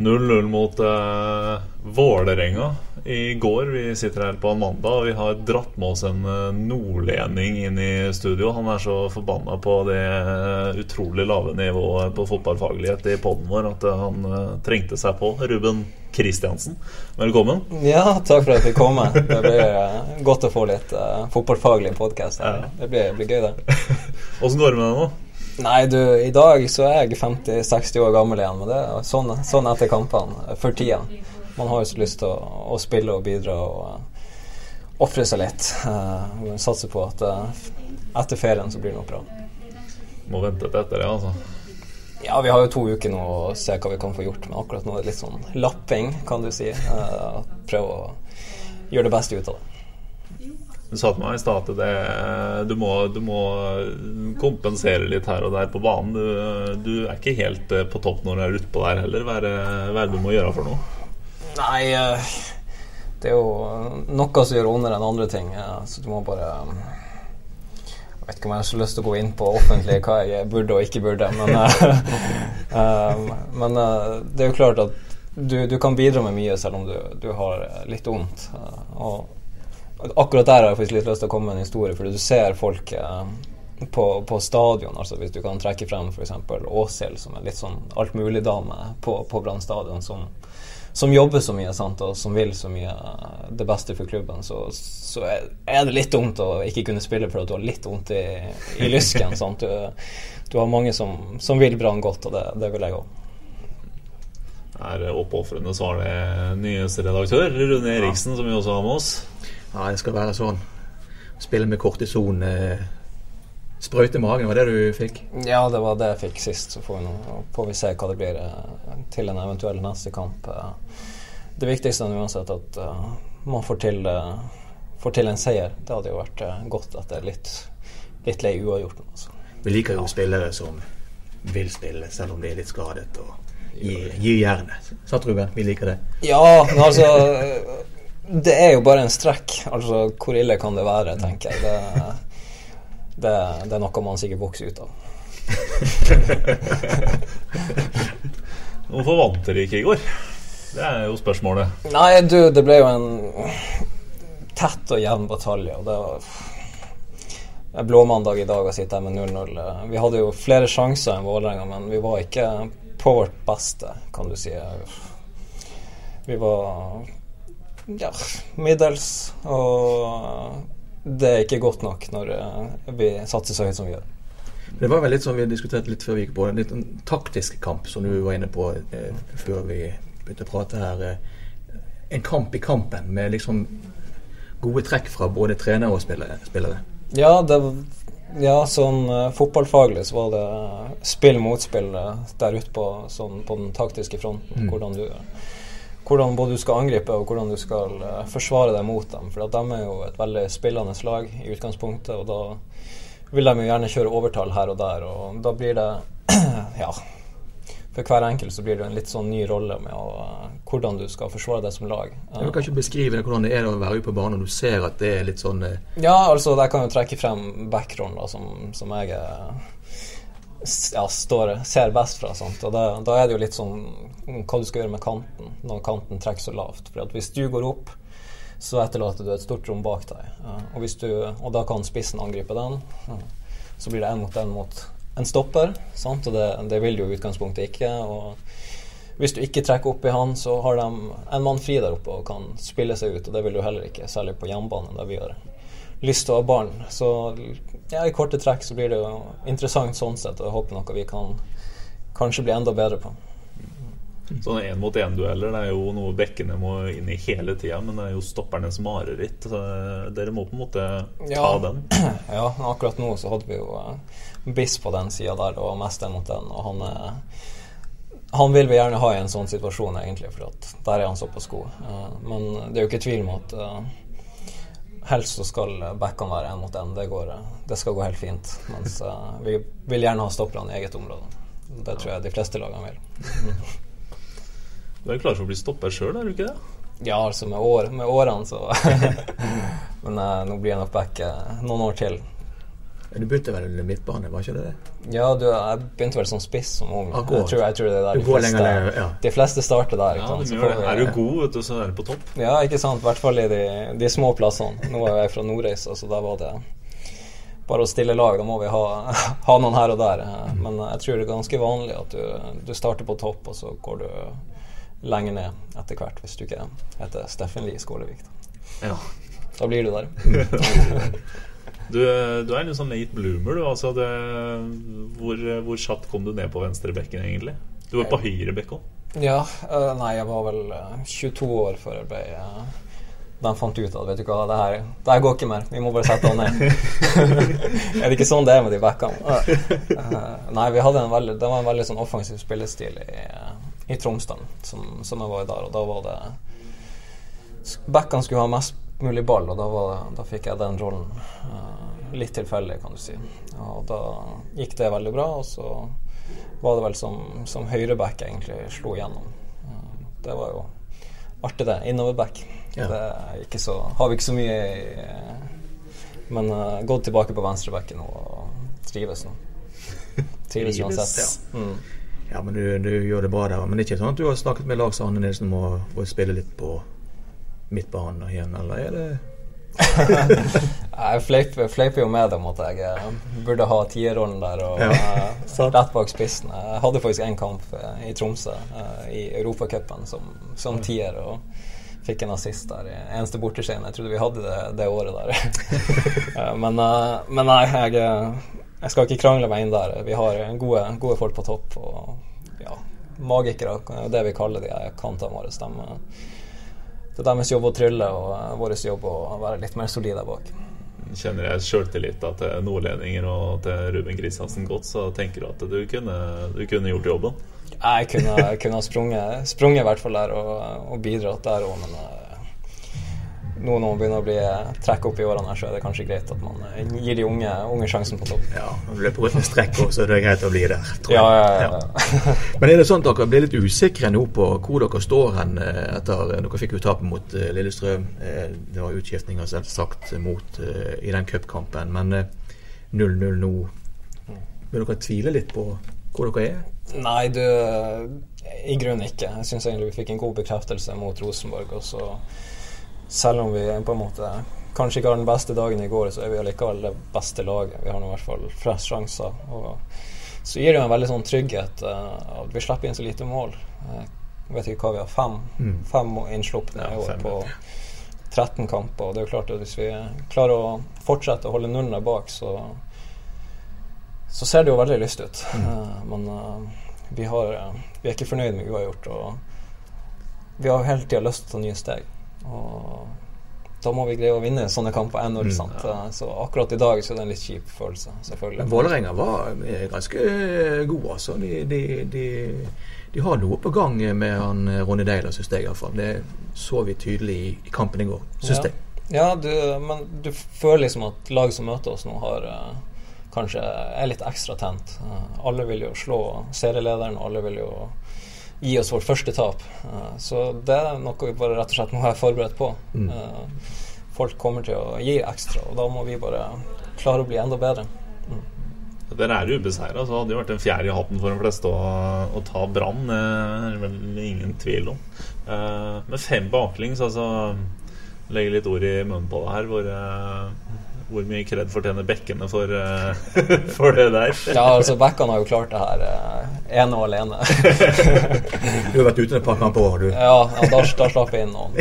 0-0 mot eh, Vålerenga i går. Vi sitter her på Amanda mandag, og vi har dratt med oss en eh, nordlending inn i studio. Han er så forbanna på det eh, utrolig lave nivået på fotballfaglighet i poden vår at eh, han trengte seg på. Ruben Kristiansen, velkommen. Ja, takk for at jeg fikk komme. Det blir godt å få litt uh, fotballfaglig podkast. Ja. Det, blir- blir gøy, det. Åssen går det med deg nå? Nei, du, i dag så er jeg 50-60 år gammel igjen, men det er sånn, sånn etter kampene for tida. Man har jo så lyst til å, å spille og bidra og uh, ofre seg litt. Uh, Satser på at uh, etter ferien så blir det noe bra. Må vente til etter det, altså. Ja, vi har jo to uker nå å se hva vi kan få gjort, men akkurat nå er det litt sånn lapping, kan du si. Uh, prøve å gjøre det beste ut av det. Du sa til meg i stad at du, du må kompensere litt her og der på banen. Du, du er ikke helt eh, på topp når du er utpå der heller. Hva er det du må gjøre for noe? Nei, eh, det er jo noe som gjør vondere enn andre ting. eh, Så du må bare Jeg vet ikke om jeg har så lyst til å gå inn på offentlig hva jeg burde og ikke burde, men, eh, eh, men eh, det er jo klart at du, du kan bidra med mye selv om du, du har litt vondt. eh, akkurat der har jeg faktisk litt lyst til å komme med en historie, fordi du ser folk eh, på, på stadion, altså hvis du kan trekke frem f.eks. Åshild, som er litt sånn altmulig-dame på, på Brann stadion, som, som jobber så mye sant, og som vil så mye eh, det beste for klubben, så, så er det litt dumt å ikke kunne spille for du har litt vondt i, i lysken. Du, du har mange som, som vil Brann godt, og det, det vil jeg òg. Er oppofrende så har det nyhetsredaktør Rune Eriksen, som vi også har med oss. Ja, det skal være sånn. Spille med kortison. Eh, sprøyte i magen, var det du fikk? Ja, det var det jeg fikk sist. Så får vi, nå, får vi se hva det blir eh, til en eventuell neste kamp. Eh, Det viktigste er uansett at eh, man får til, får til en seier. Det hadde jo vært eh, godt etter litt, litt lei uavgjort. Altså. Vi liker jo spillere som vil spille, selv om de er litt skadet. og Gi, gi jernet. Sant, Ruben? Vi liker det. Ja, men altså Det er jo bare en strekk. Altså, hvor ille kan det være, tenker jeg. Det, det, det er noe man sikkert vokser ut av. Hvorfor vant dere ikke i går? Det er jo spørsmålet. Nei, du, det ble jo en tett og jevn batalje. Og det var blåmandag i dag å sitte her med 0-0. Vi hadde jo flere sjanser enn Vålerenga, men vi var ikke på vårt beste, kan du si. Vi var ja, middels, og det er ikke godt nok når eh, vi satser så høyt som vi gjør. Det var vel litt sånn vi diskuterte litt før vi gikk på, en litt en taktisk kamp, som du var inne på eh, før vi begynte å prate her. Eh, en kamp i kampen med liksom gode trekk fra både trenere og spillere. Ja, det, ja sånn uh, fotballfaglig så var det eh, spill mot spill eh, der ute på, sånn, på den taktiske fronten. Hvordan, du, hvordan både du skal angripe og hvordan du skal uh, forsvare deg mot dem. For at de er jo et veldig spillende lag i utgangspunktet, og da vil de jo gjerne kjøre overtall her og der, og da blir det Ja. For hver enkelt så blir det en litt sånn ny rolle med å, uh, hvordan du skal forsvare deg som lag. Jeg kan ikke beskrive det, hvordan det er å være ute på banen når du ser at det er litt sånn eh, Ja, altså der kan jo trekke frem backrollen som, som jeg er ja, står, ser best fra. Sant? Og da, da er det jo litt sånn hva du skal gjøre med kanten når kanten trekker så lavt. For hvis du går opp, så etterlater du et stort rom bak deg. Og, du, og da kan spissen angripe den. Så blir det én mot én mot en stopper, sant? og det, det vil du i utgangspunktet ikke. og hvis du ikke trekker opp i han, så har de en mann fri der oppe og kan spille seg ut. Og det vil du heller ikke, særlig på hjemmebane, der vi har lyst til å ha barn. Så ja, i korte trekk så blir det jo interessant sånn sett, og jeg håper noe vi kan kanskje bli enda bedre på. Sånne én-mot-én-dueller er jo noe bekkene må inn i hele tida, men det er jo stoppernes mareritt. Så dere må på en måte ta Ja. den. Ja, men akkurat nå så hadde vi jo eh, Biss på den sida der, og mest én mot den, og han er han vil vi gjerne ha i en sånn situasjon, egentlig, for der er han såpass god. Uh, men det er jo ikke tvil om at uh, helst så skal backene være én mot én. Det, det, skal gå helt fint. Mens uh, vi vil gjerne ha stopperne i eget område. Det tror jeg de fleste lagene vil. du er klar for å bli stopper sjøl, er du ikke det? Ja, altså med, år, med årene, så Men nå blir jeg nok back noen år til. Du begynte vel midtbane, var ikke det det? Ja, du, jeg begynte vel som spiss som ung. Jeg tror, jeg tror, det er der de fleste, lenger, ja. de fleste starter der. Ja, de vi, er du god, vet du, så er du på topp. Ja, ikke sant. I hvert fall i de, de, små plassene. Nå er jeg fra Nordreisa, så da var det bare å stille lag. Da må vi ha, ha, noen her og der. Men jeg tror det er ganske vanlig at du, du starter på topp, og så går du lenger ned etter hvert, hvis du ikke heter Steffen Lie Skålevik. Ja. Da blir du der. Du, du er en sånn late bloomer, du. Altså det, hvor, hvor kjapt kom du ned på venstrebekken, egentlig? Du var på høyrebekk òg? Ja. Uh, nei, jeg var vel uh, eh, 22 år før jeg ble uh, De fant ut at vet du hva, det her, det her går ikke mer. Vi må bare sette han ned. er det ikke sånn det er med de backene? nei, vi hadde en veldig, det var en veldig sånn offensiv spillestil i, i Tromsdalen som, som, jeg var i der, og da var det Backene skulle ha mest mulig ball, og da, var, da fikk jeg den rollen. Uh, litt tilfeldig, kan du si. Og da gikk det veldig bra, og så var det vel som, som høyreback egentlig slo igjennom. Uh, det var jo artig, det. Innoverback. Ja. Det er ikke så, har vi ikke så mye i Men uh, gått tilbake på venstrebacken og trives nå. Trives uansett. Ja. Mm. Ja, men du, du, gjør det bra der. Men det er ikke sånn at du har snakket med Lars Arne Nilsen om å, å spille litt på midtbanen igjen, eller er det jeg fleiper, fleiper, jo med dem at jeg eh, burde ha tierrollen der og ja, uh, rett bak spissen. Jeg hadde faktisk én kamp uh, i Tromsø uh, i Europacupen som, som tier. og fikk en assist der. Eneste borteskjeen. Jeg trodde vi hadde det, det året der. men, men, nei, jeg, jeg, skal ikke krangle meg inn der. Vi har gode, gode folk på topp. Og ja, magikere, det vi kaller de kantene våre. Stemmer det er deres jobb å trylle, og uh, vår jobb å være litt mer solide bak. Kjenner jeg sjøltillit til nordlendinger og til Ruben Kristiansen godt, så tenker du at du kunne, du kunne gjort jobben? Jeg kunne, kunne sprunget, sprunget i hvert fall der og, og bidratt der òg, men uh, nå når man begynner å bli eh, trekk opp i årene, her, så er det kanskje greit at man eh, gir de unge, unge sjansen på topp. Ja, når du løper rundt med strekk også, så er det greit å bli der. Ja, ja, ja, Men er det sånn at dere blir litt usikre nå på hvor dere står hen eh, etter Dere fikk jo tapet mot Lillestrøm. Det var utskiftninger selvsagt mot i den cupkampen, men 0-0 nå. Vil dere tvile litt på hvor dere er? Nei, du i grunnen ikke. Jeg syns egentlig vi fikk en god bekreftelse mot Rosenborg. og så selv om vi på en måte kanskje ikke har den beste dagen i går, så er vi allikevel det beste laget. Vi har nå i hvert fall flest sjanser. Og så gir det jo en veldig sånn trygghet uh, at vi slipper inn så lite mål. Uh, jeg vet ikke hva vi har, fem, mm. fem innslupne i år på 13 kamper. Og det er jo klart at hvis vi klarer å fortsette å holde nullene bak, så, så ser det jo veldig lyst ut. Mm. Uh, men vi, har, vi er ikke fornøyd med uavgjort. Og vi har hele tida lyst til å ta nye steg. Og da må vi greie å vinne sånne kamper 1-0. Mm, ja. Så akkurat i dag så er det en litt kjip følelse. selvfølgelig Vålerenga var ganske god, altså. De, de, de, de, har noe på gang med han eh, Ronny Deiler, syns jeg iallfall. Det så vi tydelig i, kampen i går, syns ja. jeg. Ja, du, men du føler liksom at lag som møter oss nå, har kanskje er litt ekstra tent. Alle vil jo slå serielederen, alle vil jo gi oss vårt første tap. Uh, så det er noe vi bare rett og slett må være forberedt på. Mm. Uh, folk kommer til å gi ekstra, og da må vi bare klare å bli enda bedre. Mm. Dere er ubeseira, så hadde det vært en fjerde i hatten for de fleste å, å ta Brann. Det er vel ingen tvil om. Uh, med fem baklengs, altså Legge litt ord i munnen på det her. Hvor hvor mye kred fortjener bekkene for, uh, for, det der? ja, altså Bekkene har jo klart det her uh, ene og alene. du har vært ute et par kamper òg, du. Ja, ja da, da, slapp jeg inn noen.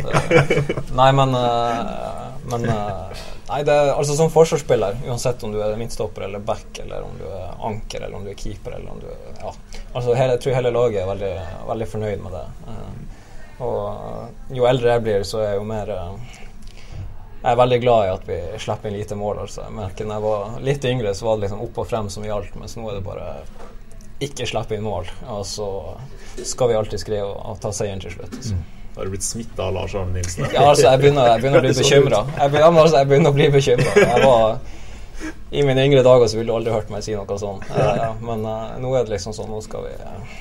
Nei, men, uh, men Nei, det altså Som forsvarsspiller, uansett om du er midtstopper eller back, eller om du er anker, eller om du er keeper, eller om du er Ja. Altså, hele, jeg tror hele laget er veldig, veldig fornøyd med det. og jo eldre jeg blir, så er jeg jo mer jeg er veldig glad i at vi slipper inn lite mål. Altså. Jeg merker når jeg var litt yngre, så var det liksom opp og frem som gjaldt, mens nå er det bare ikke slippe inn mål. Og så skal vi alltid skrive og, å ta seieren til slutt. Mm. Har du blitt smitta av Lars Arne Nilsen? Ja, altså, jeg begynner, jeg begynner å bli bekymra. Jeg, begynner- altså, jeg begynner å bli bekymra. I mine yngre dager så ville du aldri hørt meg si noe sånt. Eh, men eh, nå er det liksom sånn Nå skal vi eh,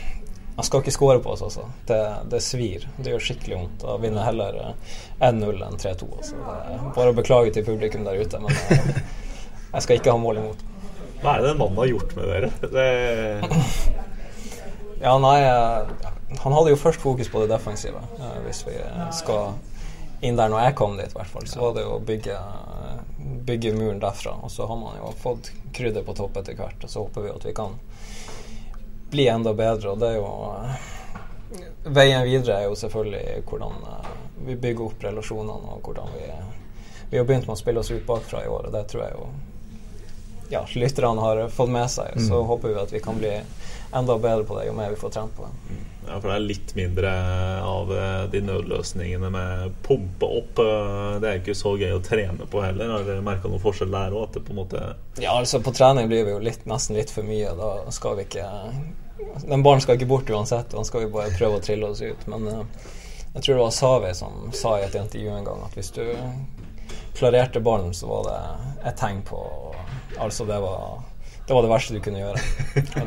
Jeg skal ikke score på oss, altså. Det, det svir. Det gjør skikkelig vondt. Da vinner heller eh, 1-0 enn 3-2. Altså. Bare å beklage til publikum der ute, men jeg, jeg skal ikke ha mål imot. Hva er det den mannen har gjort med dere? Det, Ja, nei eh, Han hadde jo først fokus på det defensive, eh, hvis vi skal inn der når jeg kom dit, i hvert fall. Så var det jo å bygge, bygge muren derfra. Og så har man jo fått krydder på topp etter hvert, og så håper vi at vi kan bli enda bedre. Og det er jo Veien videre er jo selvfølgelig hvordan eh, vi bygger opp relasjonene, og hvordan vi Vi har begynt med å spille oss ut bakfra i år, og det tror jeg jo ja, lytterne har fått med seg. Så håper vi at vi kan bli enda bedre på det jo mer vi får trent på det. ja, for det er litt mindre av eh, de nødløsningene med pumpe opp. eh, Det er ikke så gøy å trene på heller. Har dere merka noen forskjell der òg? På Ja, altså på trening blir vi jo litt, nesten litt for mye. Da skal vi ikke Den ballen skal ikke bort uansett, da skal vi bare prøve å trille oss ut. Men eh, jeg tror det var Savi som sa i et intervju en gang at hvis du klarerte ballen, så var det et tegn på Altså, det var det var det verste du kunne gjøre.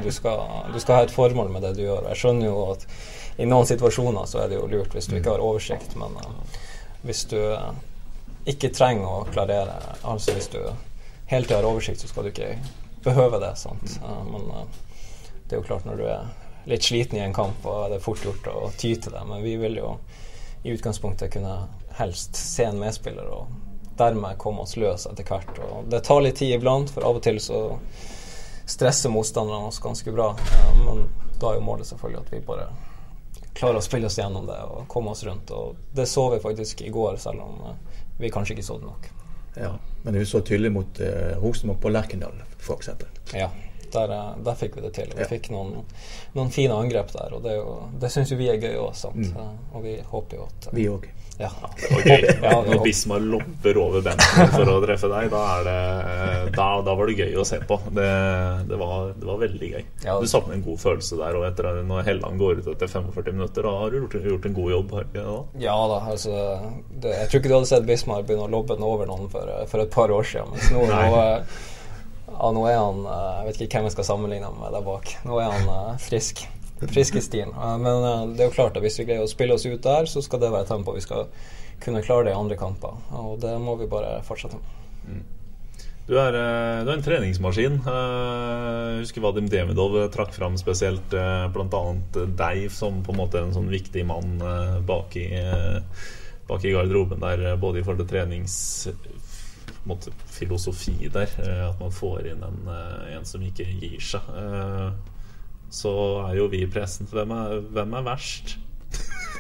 Du skal, du skal ha et formål med det du gjør. Jeg skjønner jo at i noen situasjoner så er det jo lurt hvis du ikke har oversikt, men uh, hvis du eh, ikke trenger å klarere Altså hvis du hele tida har oversikt, så skal du ikke behøve det. Eh, Men det er jo klart, når du er litt sliten i en kamp, og det er fort gjort å ty til det. Men vi vil jo i utgangspunktet kunne helst se en medspiller og dermed komme oss løs etter hvert. Og det tar litt tid iblant, for av og til så stresser motstanderne oss ganske bra. Ja, men da er jo målet selvfølgelig at vi bare klarer å spille oss gjennom det og komme oss rundt. Og det så vi faktisk i går, selv om eh, vi kanskje ikke så det nok. Ja, men er så tydelig mot eh, Rosenborg på Lerkendal, f.eks. Ja, der, eh, der fikk vi det til. Vi Ja. fikk noen, noen fine angrep der, og det, jo, det syns jo vi er gøy òg, sant. Eh, Og vi håper jo at Vi òg. Ja. Det var gøy. Ja, vi Når Bismar lopper over benken for å treffe deg, da, er det, da, da var det gøy å se på. Det, det, var, det var veldig gøy. Ja. Du satte en god følelse der. Og etter når Helland går ut etter 45 minutter, da har du gjort, gjort en god jobb. Her, da? Ja da, altså det, Jeg tror ikke du hadde sett Bismar begynne å lobbe den over noen for, for et par år siden. Mens nå, nå, eh, ja, nå er han eh, Jeg vet ikke hvem jeg skal sammenligne ham med der bak. Nå er han eh, frisk. Frisk i stien. Eh, Men eh, det er jo klart at hvis vi greier å spille oss ut der, så skal det være tempo vi skal kunne klare det i andre kamper. Og det må vi bare fortsette med. Du er, eh, du er en treningsmaskin. Eh, Jeg husker Vadim Demidov trakk fram spesielt bl.a. deg som på en måte en sånn viktig mann bak i, bak i garderoben der, både i forhold til trenings på en måte, filosofi der. At man får inn en, en som ikke gir seg. Eh, Så er jo vi i pressen. Hvem er, hvem er verst?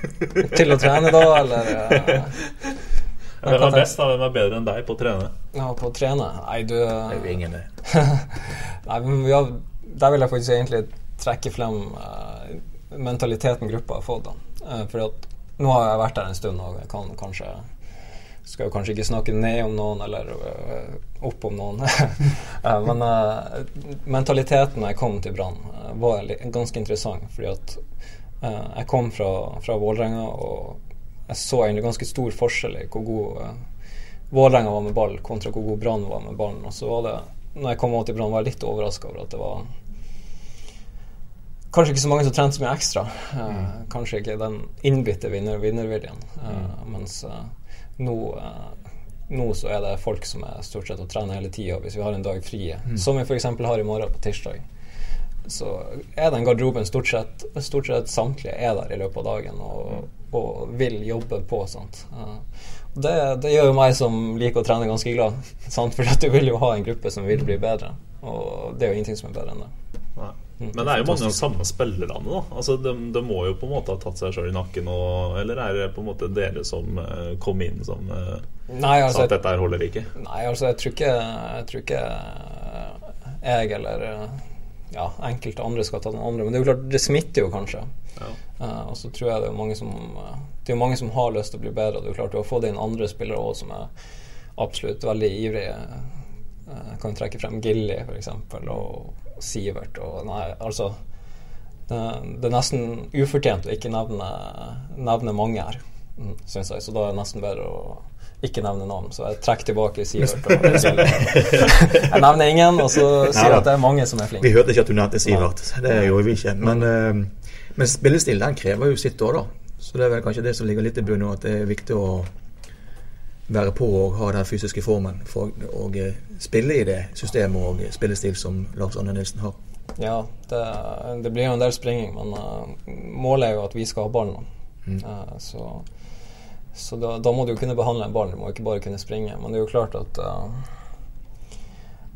Til å trene, da, eller eh, Hvem er best? da? Hvem er bedre enn deg på å trene? ja, på å trene? Nei, du Det er jo ingen det. Nei, men ja, Der vil jeg faktisk egentlig trekke frem uh, mentaliteten gruppa har fått. Da. Eh, fordi at nå har jeg vært der en stund og jeg kan kanskje skal jo kanskje ikke snakke ned om noen eller øh, opp om noen. Eh, Men eh, mentaliteten jeg kom til Brann, eh, var ganske interessant. Fordi at eh, jeg kom fra, fra Vålerenga, og jeg så egentlig ganske stor forskjell i hvor god uh, Vålerenga var med ball, kontra hvor god Brann var med ballen. Og så var det, når jeg kom over til Brann, var jeg litt overraska over at det var Kanskje ikke så mange som trente så mye ekstra. Eh, Kanskje ikke den innbitte vinner, vinnerviljen. Eh, Mens eh, nå, eh, nå så er det folk som er stort sett og trener hele tida hvis vi har en dag fri, som vi f.eks. har i morgen på tirsdag. Så er den garderoben stort sett, stort sett samtlige er der i løpet av dagen og, og vil jobbe på. Sant? Eh, det, det gjør jo meg som liker å trene, ganske glad. Sant? For du vil jo ha en gruppe som vil bli bedre. Og det er jo ingenting som er bedre enn det. Nei. Men det er jo mange av de samme spillerne. da Altså de, de må jo på en måte ha tatt seg sjøl i nakken. Og, eller er det på en måte dere som eh, kom inn som eh, Nei, sa altså, at dette her holder ikke? Nei, altså jeg tror ikke Jeg tror ikke eh, jeg eller ja, enkelte andre skal ta den andre. Men det er jo klart, det smitter jo kanskje. Ja. Uh, og så tror jeg det er mange som Det er jo mange som har lyst til å bli bedre. Og det er jo klart du har fått inn andre spillere òg som er absolutt veldig ivrige. Eh, Jeg kan trekke frem Gilly f.eks. og Sivert og Nei, altså det, det er nesten ufortjent å ikke nevne, nevne mange her, mm, syns jeg. Så da er det nesten bedre å ikke nevne navn. Så jeg trekker tilbake Sivert. Jeg nevner ingen, og så sier jeg at det er mange som er flinke. Vi hørte ikke at du nevnte Sivert. Det gjorde vi ikke. Men, eh, men spillestil den krever jo sitt år, da. Så det er vel kanskje det som ligger litt i bunnen, at det er viktig å være på og ha den fysiske formen for å eh, spille i det systemet og spillestil som Lars Anne Nilsen har. Ja, det, det blir jo en del springing, men uh, målet er jo at vi skal ha ballen. Mm. Uh, så så da, da, må du jo kunne behandle en ball, du må ikke bare kunne springe. Men det er jo klart at uh,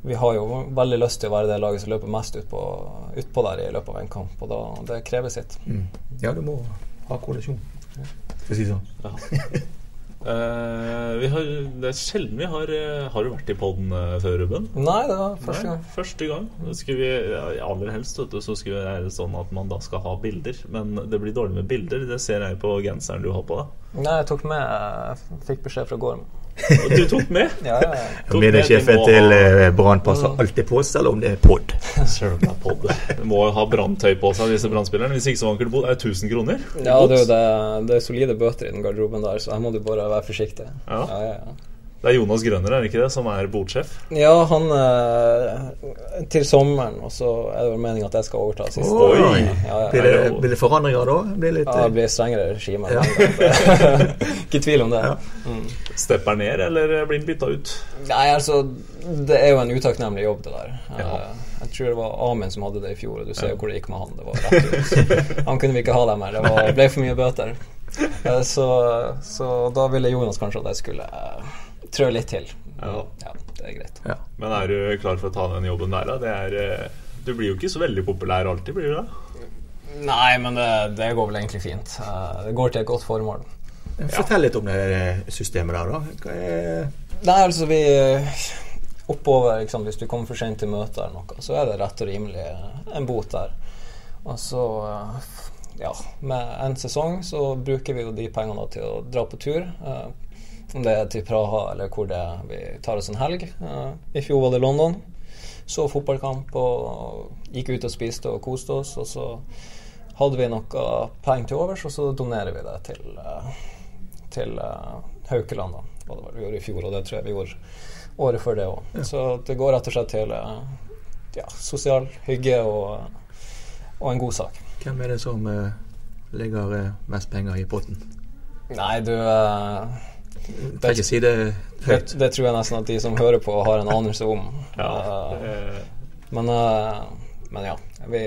vi har jo veldig lyst til å være det laget som løper mest utpå ut på der i løpet av en kamp, og da, det krever sitt. Mm. Ja, du må ha koalisjon, for å si det sånn. Ja. Uh, har, det er sjelden vi har uh, Har du vært i poden uh, før, Ruben? Nei, det var første gang. første gang. Vi, aller helst du, så skulle det være sånn at man da skal ha bilder. Men det blir dårlig med bilder. Det ser jeg på genseren du har på deg. Nei, jeg tok med Jeg fikk beskjed fra Du tok med? ja, ja, ja. Mediesjefen til uh, Brann passer mm. alltid på, selv om det er pod. pod. Du må ha branntøy på seg, disse brannspillerne. Hvis ikke så vanker det bod. Er det 1000 kroner? Ja, det er, det, det er solide bøter i den garderoben der, så her må du bare være forsiktig. Ja. Ja, ja, det er Jonas Grønner, er det ikke det, som er bordsjef? Ja, han eh, til sommeren, og så er det vel meningen at jeg skal overta siste. Oi! Ja, ja. Blir, det, blir, det, forandringer da? Blir litt, ja, det blir strengere regime. Ja. ikke tvil om det. Mm. Stepper ned, eller blir han bytta ut? Nei, altså Det er jo en utakknemlig jobb, det der. Eh, jeg tror det var Amin som hadde det i fjor, og du ser jo hvor det gikk med han. Det var rett ut. Han kunne vi ikke ha dem her. Det var, ble for mye bøter. Eh, så, så da ville Jonas kanskje at jeg skulle trø litt til. Ja. ja det er greit. Ja. Men er du klar for å ta den jobben der, da? Det er, eh, du blir jo ikke så veldig populær alltid, blir du det? Nei, men det, det går vel egentlig fint. Eh, det går til et godt formål. Fortell litt om det systemet der, da. Er... Nei, altså vi Oppover, liksom, hvis du kommer for sent til møte eller noe, så er det rett og rimelig en bot der. Og så ja, med en sesong så bruker vi jo de pengene til å dra på tur. Om det er til Praha eller hvor det er. Vi tar oss en helg. Uh, I fjor var det London. Så fotballkamp og gikk ut og spiste og koste oss. Og så hadde vi noe penger til overs, og så donerer vi det til, uh, til uh, Haukeland. Da. Det var vi gjorde i fjor, og det tror jeg vi gjorde året før det òg. Ja. Så det går rett og slett til ja, sosial hygge og, og, en god sak. Hvem er det som legger mest penger i potten? Nei, du det, ikke si det høyt. Det, det, tror jeg nesten at de som hører på, har en anelse om. Ja, uh, men, uh, men, ja. Vi,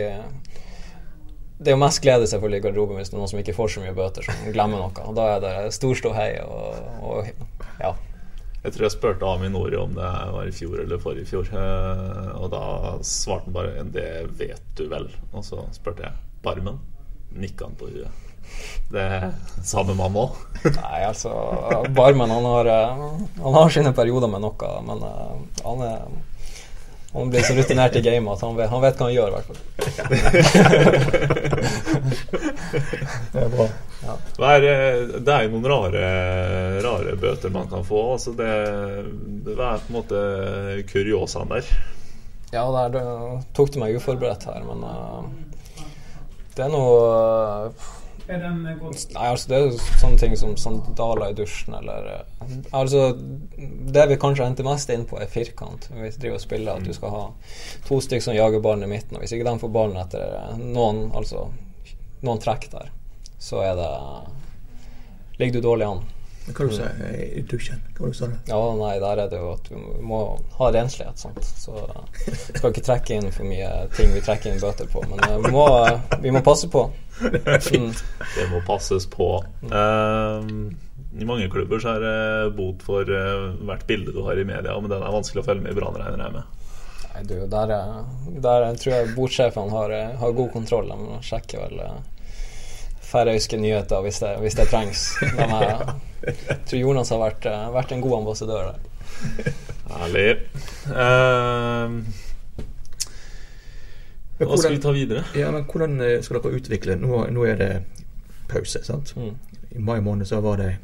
det er jo mest glede selvfølgelig i garderoben hvis det er noen som ikke får så mye bøter, som glemmer noe. Og Da er det stor ståhei og, og, ja. Jeg tror jeg spurte Amin Nori om det var i fjor eller forrige fjor. Uh, og da svarte han bare 'det vet du vel'. Og så spurte jeg Barmen. Nikka han på huet. Det samme mamma òg? Nei, altså Barmen han har, eh, han har sine perioder med noe, men uh, han er han blir så rutinert i gamet at han vet, han vet, hva han gjør, i hvert fall. det er bra. Ja. Det, er, det er jo noen rare, rare bøter man kan få. Altså det, det er på en måte kuriosaen der. Ja, der det, tok du meg uforberedt her, men uh, det er noe uh, er den god? Nei, altså Det er jo sånne ting som sandaler i dusjen eller eh, Altså Det vi kanskje endte mest inn på, er firkant. Vi driver og spiller at du skal ha to stykker som jager ballen i midten. Og hvis ikke de får ballen etter eh, noen, altså, noen trekk der, så er det Ligger du dårlig an. Hva du du i dusjen? Hva du sa du? Ja, nei, der er det jo at du må ha renslighet. Sant? Så skal ikke trekke inn for mye ting vi trekker inn bøter på. Men vi, må, vi, må, passe på. Mm. Det må passes på. Um, I mange klubber så er det bot for uh, hvert bilde du har i media, men den er vanskelig å følge med i Brann, regner jeg med. Nei, du, der, der tror jeg botsjefene har, har, god kontroll. De sjekker vel uh, færøyske nyheter hvis det, hvis det trengs. De er, jeg tror Jonas har vært, uh, vært en god ambassadør der. Herlig. Uh, hva skal vi ta videre? Ja, men Hvordan eh, skal dere utvikle Nå, nå er det pause. sant? Mm. I mai måned så var det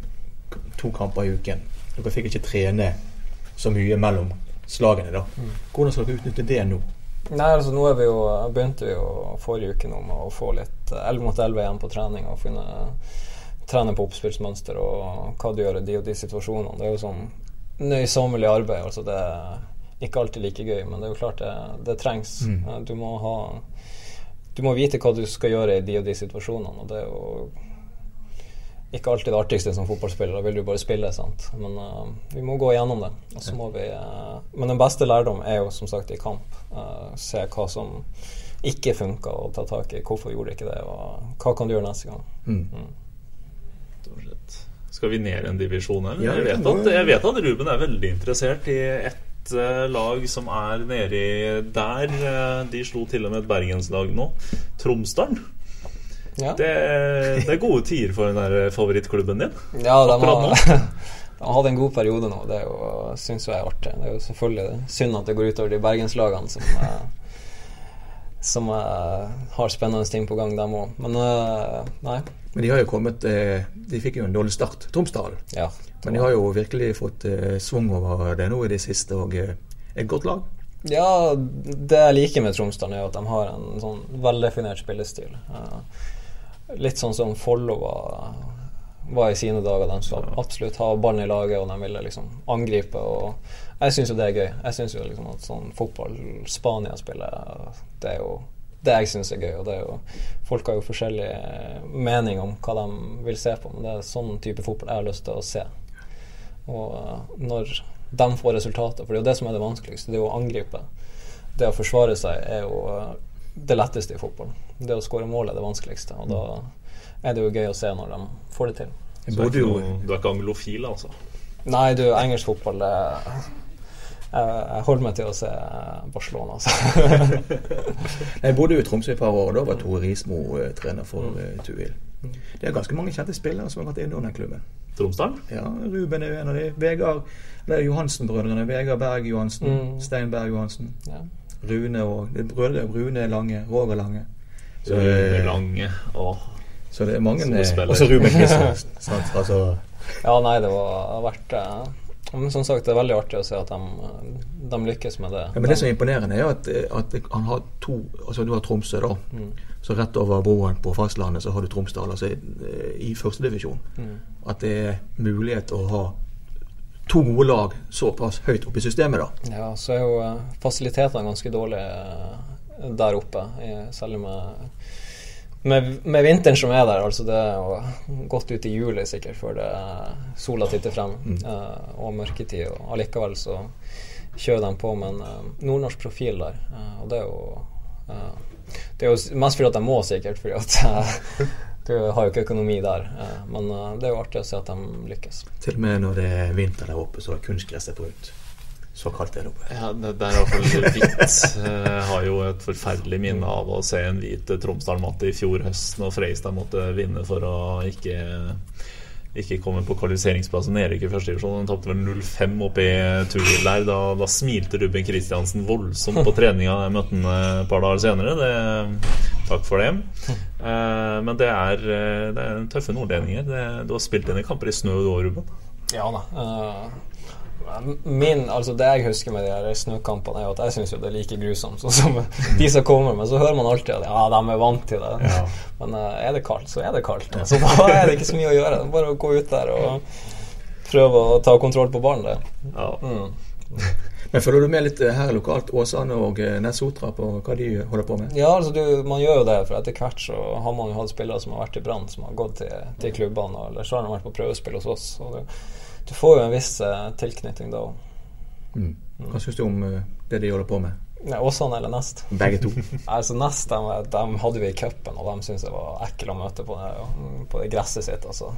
to kamper i uken. Dere fikk ikke trene så mye mellom slagene. da. Mm. Hvordan skal dere utnytte det nå? Nei, altså nå er vi jo, begynte vi jo forrige uke nå med å få litt 11 mot 11 igjen på trening og finne trene på oppspillsmønster og hva du gjør i de og de situasjonene. Det er jo sånn nøysommelig arbeid. altså Det er ikke alltid like gøy, men det er jo klart det, det trengs. Mm. Du må ha Du må vite hva du skal gjøre i de og de situasjonene, og det er jo ikke alltid det artigste som fotballspiller. Da vil du bare spille, sant. Men uh, vi må gå igjennom det. Og så må vi uh, Men den beste lærdom er jo som sagt i kamp. Uh, se hva som ikke funka, og ta tak i hvorfor gjorde ikke det, og hva kan du gjøre neste gang. Mm. Skal vi ned en divisjon her? Ja, jeg, vet at, jeg vet at Ruben er veldig interessert i ett eh, lag som er nedi der. eh, de slo til og med et bergenslag nå. Tromsdalen. Ja. Det, det er gode tider for den der favorittklubben din. Ja, de Akkurat har, de har hatt en god periode nå. Det syns jeg er artig. Det er jo selvfølgelig synd at det går utover de bergenslagene som, eh, som eh, har spennende ting på gang, dem òg. Men eh, nei. Men de har jo kommet eh, De fikk jo en dårlig start, Tromsdalen. Ja. Men de har jo virkelig fått svung over det nå i det siste, og et godt lag. Ja, det jeg liker med Tromsdalen, er at de har en sånn veldefinert spillestil. Litt sånn som Follo var, var i sine dager. De skal absolutt ha ballen i laget, og de ville liksom angripe. Og jeg syns jo det er gøy. Jeg syns jo liksom at sånn fotball Spania spiller, det er jo det jeg syns er gøy. Og det er jo, folk har jo forskjellig mening om hva de vil se på, men det er sånn type fotball jeg har lyst til å se. Og eh, når de får resultater, for det er jo det som er det vanskeligste, det er jo å angripe. Det å forsvare seg er jo eh, det letteste i fotball. Det å skåre mål er det vanskeligste, og da er det jo gøy å se når de får det til. Så du, er ikke noe, du er ikke anglofil, altså? Nei, du, engelsk fotball det jeg, holder meg til å se Barcelona, altså. Jeg bodde jo i Tromsø i et par år, og da var Tore Rismo eh, trener for uh, Tuil. Det er ganske mange kjente spillere som har vært innom den klubben. Tromsdal? Ja, Ruben er jo en av de. Vegard Det er Johansen-brødrene. Vegard Berg Johansen. Mm. Stein Berg Johansen. Ja. Rune og det er brødre. Rune Lange. Roger Lange. Så, Rune eh, Lange. og så det er mange Som så Ruben Kristiansen. Altså, Ja, nei, det var har vært eh, Men som sagt, det er veldig artig å se at de, de lykkes med det. ja, men det som er imponerende, er at, at han har to Altså, du har Tromsø, da. Mm. Så rett over broen på fastlandet så har du Tromsdal, altså i førstedivisjon. Mm. At det er mulighet å ha to gode lag såpass høyt oppe i systemet, da. Ja, så er jo eh, fasilitetene ganske dårlige eh, der oppe, i- særlig med, med, med vinteren som er der. Altså det er godt ut i juli sikkert før det sola titter frem, eh, og mørketid. Og allikevel så kjører de på med en uh, nordnorsk profil der, Uh, og det er jo eh, Det er jo mest fordi at de må, sikkert, fordi at eh, du har jo ikke økonomi der. eh, men eh, det er jo artig å se at de lykkes. Til og med når det er vinter der oppe, så er kunstgresset brunt. Så kaldt er det oppe. Ja, det, det er iallfall hvitt. Jeg har jo et forferdelig minne av å se en hvit Tromsdal-matte i fjor høst når Freistad måtte vinne for å ikke ikke komme på kvalifiseringsplassen nedrykk i første divisjon. Han tapte vel 0-5 oppe i Turil der. Da, da smilte Ruben Kristiansen voldsomt på treninga. Jeg møtte han et par dager senere. Det, takk for det. Eh, men det er, eh, det er tøffe nordlendinger. Det, du har spilt dine kamper i snø du òg, Ruben. Ja da. eh, min, altså Det jeg husker med de her snøkampene, er jo at jeg syns det er like grusomt sånn som de som kommer. Men så hører man alltid at ja, de er vant til det. Men eh, er det kaldt, så er det kaldt. Altså, da er det ikke så mye å gjøre. Bare å gå ut der og prøve å ta kontroll på ballen. Det. Ja. Mm. Men følger du med litt eh, her lokalt, Åsane og eh, Nessotra, på hva de holder på med? Ja, altså du, man gjør jo det, for etter hvert så har man jo hatt spillere som har vært i Brann, som har gått til, til klubbene, eller så har de vært på prøvespill hos oss. Og du, du får jo en viss eh, tilknytning da òg. Mm. Hva syns du om eh, det de holder på med? Nei, Åsane eller Nest? Begge to. Altså Nest de, de hadde vi i cupen, og de syntes jeg var ekkel å møte på det, på det gresset sitt. Altså.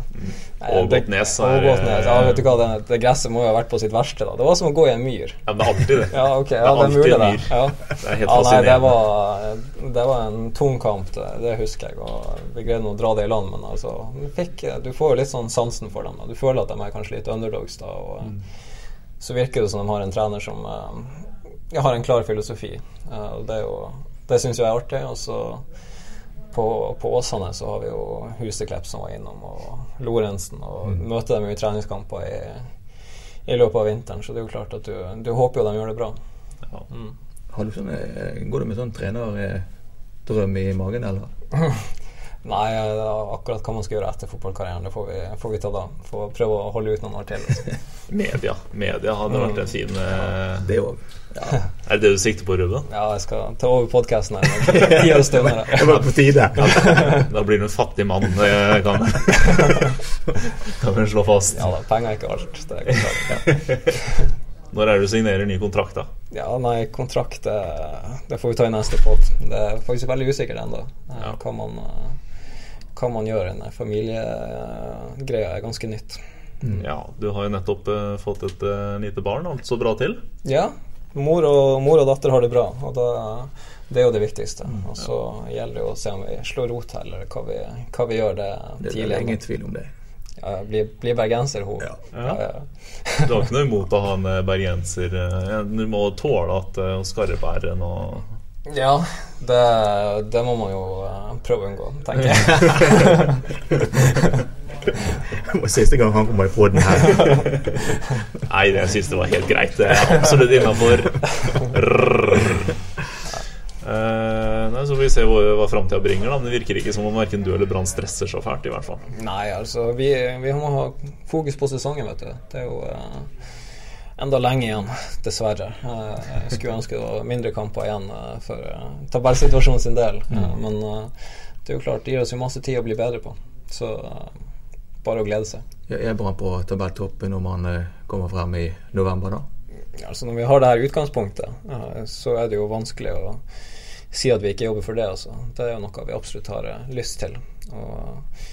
Ågotnes det- er- Ja, vet du hva, det, det gresset må jo ha vært på sitt verste. da Det var som å gå i en myr. Ja, men det er alltid det. Ja, ok, ja, Det er det er mulig, det. myr. Ja. Det er helt ja, nei, det var, det var en tung kamp, det, det husker jeg. Og vi greide å dra det i land, men altså du, fikk, du får jo litt sånn sansen for dem. Da. Du føler at de er kanskje litt underdogs da. Og, Så virker det som de har en trener som eh, ja, har en klar filosofi. Eh, og det jo Det syns jeg er artig. Og så på, på Åsane så har vi jo Huseklepp som var innom, og Lorentzen, og møter dem i treningskamper i, i løpet av vinteren. Så det er jo klart at du, du håper jo de gjør det bra. Ja. Har du sånne, eh, går du med sånn trenerdrøm i magen, eller? Nei, eh, akkurat hva man skal gjøre etter fotballkarrieren, det får vi, får vi ta da. Får prøve å holde ut noen år til. altså. Media. Media hadde vært en fin uh, Det òg. Er det det du sikter på, Ruben? Ja, jeg skal ta over podkasten her. Gi oss stunder. Det var på tide. Da blir du en fattig mann, det kan kan vi slå fast. Ja da, penger er ikke alt. Det er klart. Når er det du signerer ny kontrakt, da? Ja, nei, kontrakt det, det får vi ta i neste pod. Det er faktisk veldig usikkert ennå Ja. hva, man, eh, hva man gjør. Den familiegreia er ganske nytt. Ja, du har jo nettopp uh, fått et uh, lite barn. Alt så bra til. Ja, mor og, mor og datter har det bra, og da, det er jo det viktigste. Og så gjelder det jo å se om vi slår rot her, eller hva vi, hva vi gjør det Det tidlig. er ingen tvil om det. Ja, blir, bli bergenser, hun. Ja. Ja, ja. Du har ikke noe imot å ha en eh, bergenser Du må tåle at uh, skarrebæren og Ja, det, det må man jo eh, prøve å unngå, tenker jeg. Det var siste gang han kom i poden her. Nei, jeg syns det var helt greit. Det er absolutt innafor. Uh, nei, så får vi se hva, hva framtida bringer. Da. Men det virker ikke som om verken du eller Brann stresser så fælt. i hvert fall Nei, altså, vi, vi må ha fokus på sesongen, vet du. Det er jo eh, enda lenge igjen, dessverre. Eh, jeg skulle ønske det var mindre kamper igjen eh, for uh, tabellsituasjonen sin del. Eh, men eh, det er jo klart, det gir oss jo masse tid å bli bedre på. Så eh, bare å glede seg. Er bra på tabelltoppen når man eh, kommer frem i november, da. Altså Når vi har det her utgangspunktet, eh, så er det jo vanskelig å si at vi ikke jobber for det. Altså. Det er jo noe vi absolutt har eh, lyst til. Og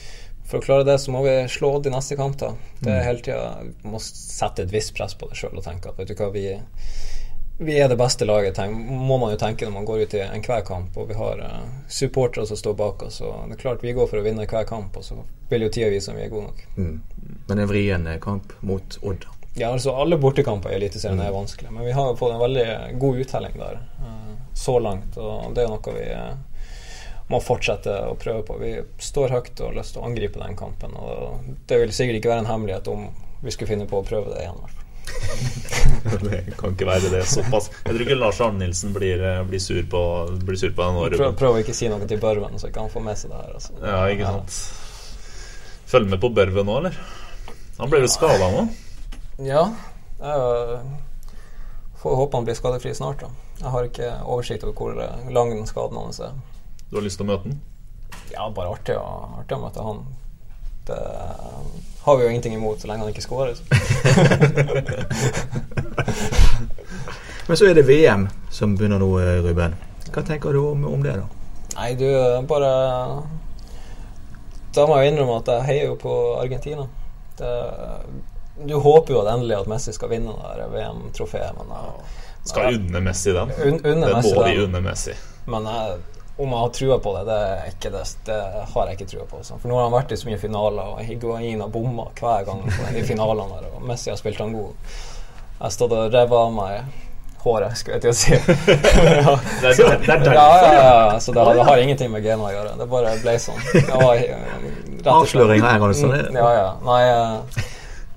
for å klare det, så må vi slå i neste kamp. da Det er hele tida må sette et visst press på det sjøl og tenke at vet du hva, vi, vi er det beste laget, må man jo tenke når man går ut i enhver kamp. Og vi har uh, supportere som står bak oss. Og det er klart vi går for å vinne hver kamp, og så vil jo tida vise om vi er gode nok. Mm. Men en vrien kamp mot Odd. Ja, altså Alle bortekamper i Eliteserien er vanskelig, men vi har jo fått en veldig god uttelling der uh, så langt. Og det er noe vi eh, må fortsette å prøve på. Vi står høyt og har lyst til å angripe den kampen. Og det vil sikkert ikke være en hemmelighet om vi skulle finne på å prøve det igjen. Det kan ikke være det såpass. Jeg tror ikke Lars Arne Nilsen blir, eh, blir, sur på, blir sur på den året. Prøv, prøv å ikke si noe til Børven, så ikke han får med seg det her. Altså. Ja, ikke sant. Følg med på Børven nå, eller? Han ble vel skada nå? Ja. Jeg får håpe han blir skadefri snart. da Jeg har ikke oversikt over hvor lang den skaden hans er. Du har lyst til å møte den? Ja, bare artig, å- artig å møte han. Det har vi jo ingenting imot så lenge han ikke skårer. Men så er det VM som begynner nå, eh, Ruben. Hva tenker du om, om det, da? Nei, du bare Da må jeg innrømme at jeg heier jo på Argentina. Det, du håper jo at endelig at Messi skal vinne det VM-trofeet, men eh, Skal unne Messi den. Un- unne den Messi må de unne Messi. Men jeg, om jeg har trua på det, det, er ikke det, det har jeg ikke trua på. altså. For nå har han vært i så mye finaler, og Higuain har bomma hver gang på de finalene der, og Messi har spilt han god. Jeg har stått og revet av meg håret, skulle jeg til å si. ja. Det er, det er derfor. Ja, ja, ja, så det, har- det har ingenting med gena å gjøre. Det bare ble sånn. Eh, Avsløring her, altså. Ja, ja. Nei, eh,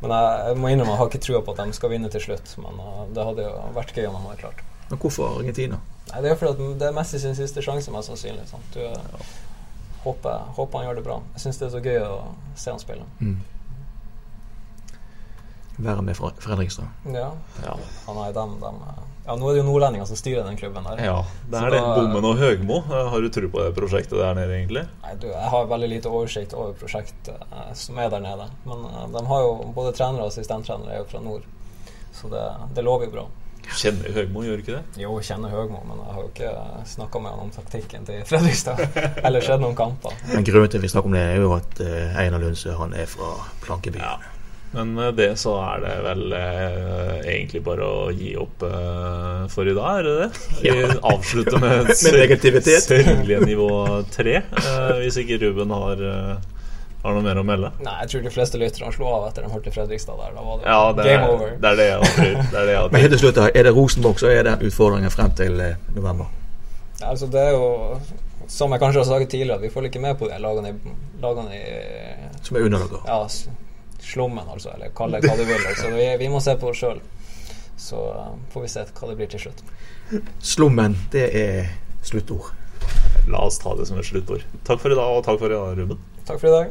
men jeg, jeg må innrømme jeg har ikke trua på at de skal vinne til slutt. Men eh, det hadde jo vært gøy om de hadde klart. Men hvorfor Argentina? Nei, Det er fordi at det er Messi sin siste sjanse, mest sannsynlig. Sant? Du, ja. håper, håper han gjør det bra. Jeg syns det er så gøy å se han spille. Være med fra Fredrikstad. Ja. Ja. Han er dem, dem eh, Ja, nå er det jo nordlendinger som styrer den klubben der. ja, det Så er det. da- Bommen og Høgmo. Eh, Har du tro på det prosjektet der nede, egentlig? Nei, du, jeg har veldig lite oversikt over prosjektet eh, som er der nede. Men eh, de har jo både trenere og assistenttrenere er jo fra nord. Så det, det lover jo bra. Kjenner Høgmo, gjør du ikke det? Jo, kjenner Høgmo, men jeg har jo ikke snakka med han om taktikken til Fredrikstad. Eller sett noen kamper. Men grunnen til at vi snakker om det, er jo at eh, Einar Lundsø han er fra Plankebyen. Ja. Men med det så er det vel eh, egentlig bare å gi opp eh, for i dag, er det det? Vi Ja. avslutter med, Med negativitet. sørgelige nivå tre. Eh, hvis ikke Ruben har, eh, du noe mer å melde. Nei, jeg tror de fleste lytterne slo av etter de hørte Fredrikstad der. Da var det, Ja, det, game over. det er det jeg tror. Det er det jeg Men helt til slutt, er det Rosenborg så er det utfordringen frem til eh, november? Ja, altså, det er jo Som jeg kanskje har sagt tidligere, vi følger ikke med på de lagene i, lagene i Som er underlaget. ja, slummen, altså. Eller kall det hva du vil. Altså. Vi, vi må se på oss sjøl. Så eh, får vi se hva det blir til slutt. Slummen, det er sluttord. La oss ta det som et sluttord. Takk for i dag, og takk for i dag, Ruben. Takk for i dag.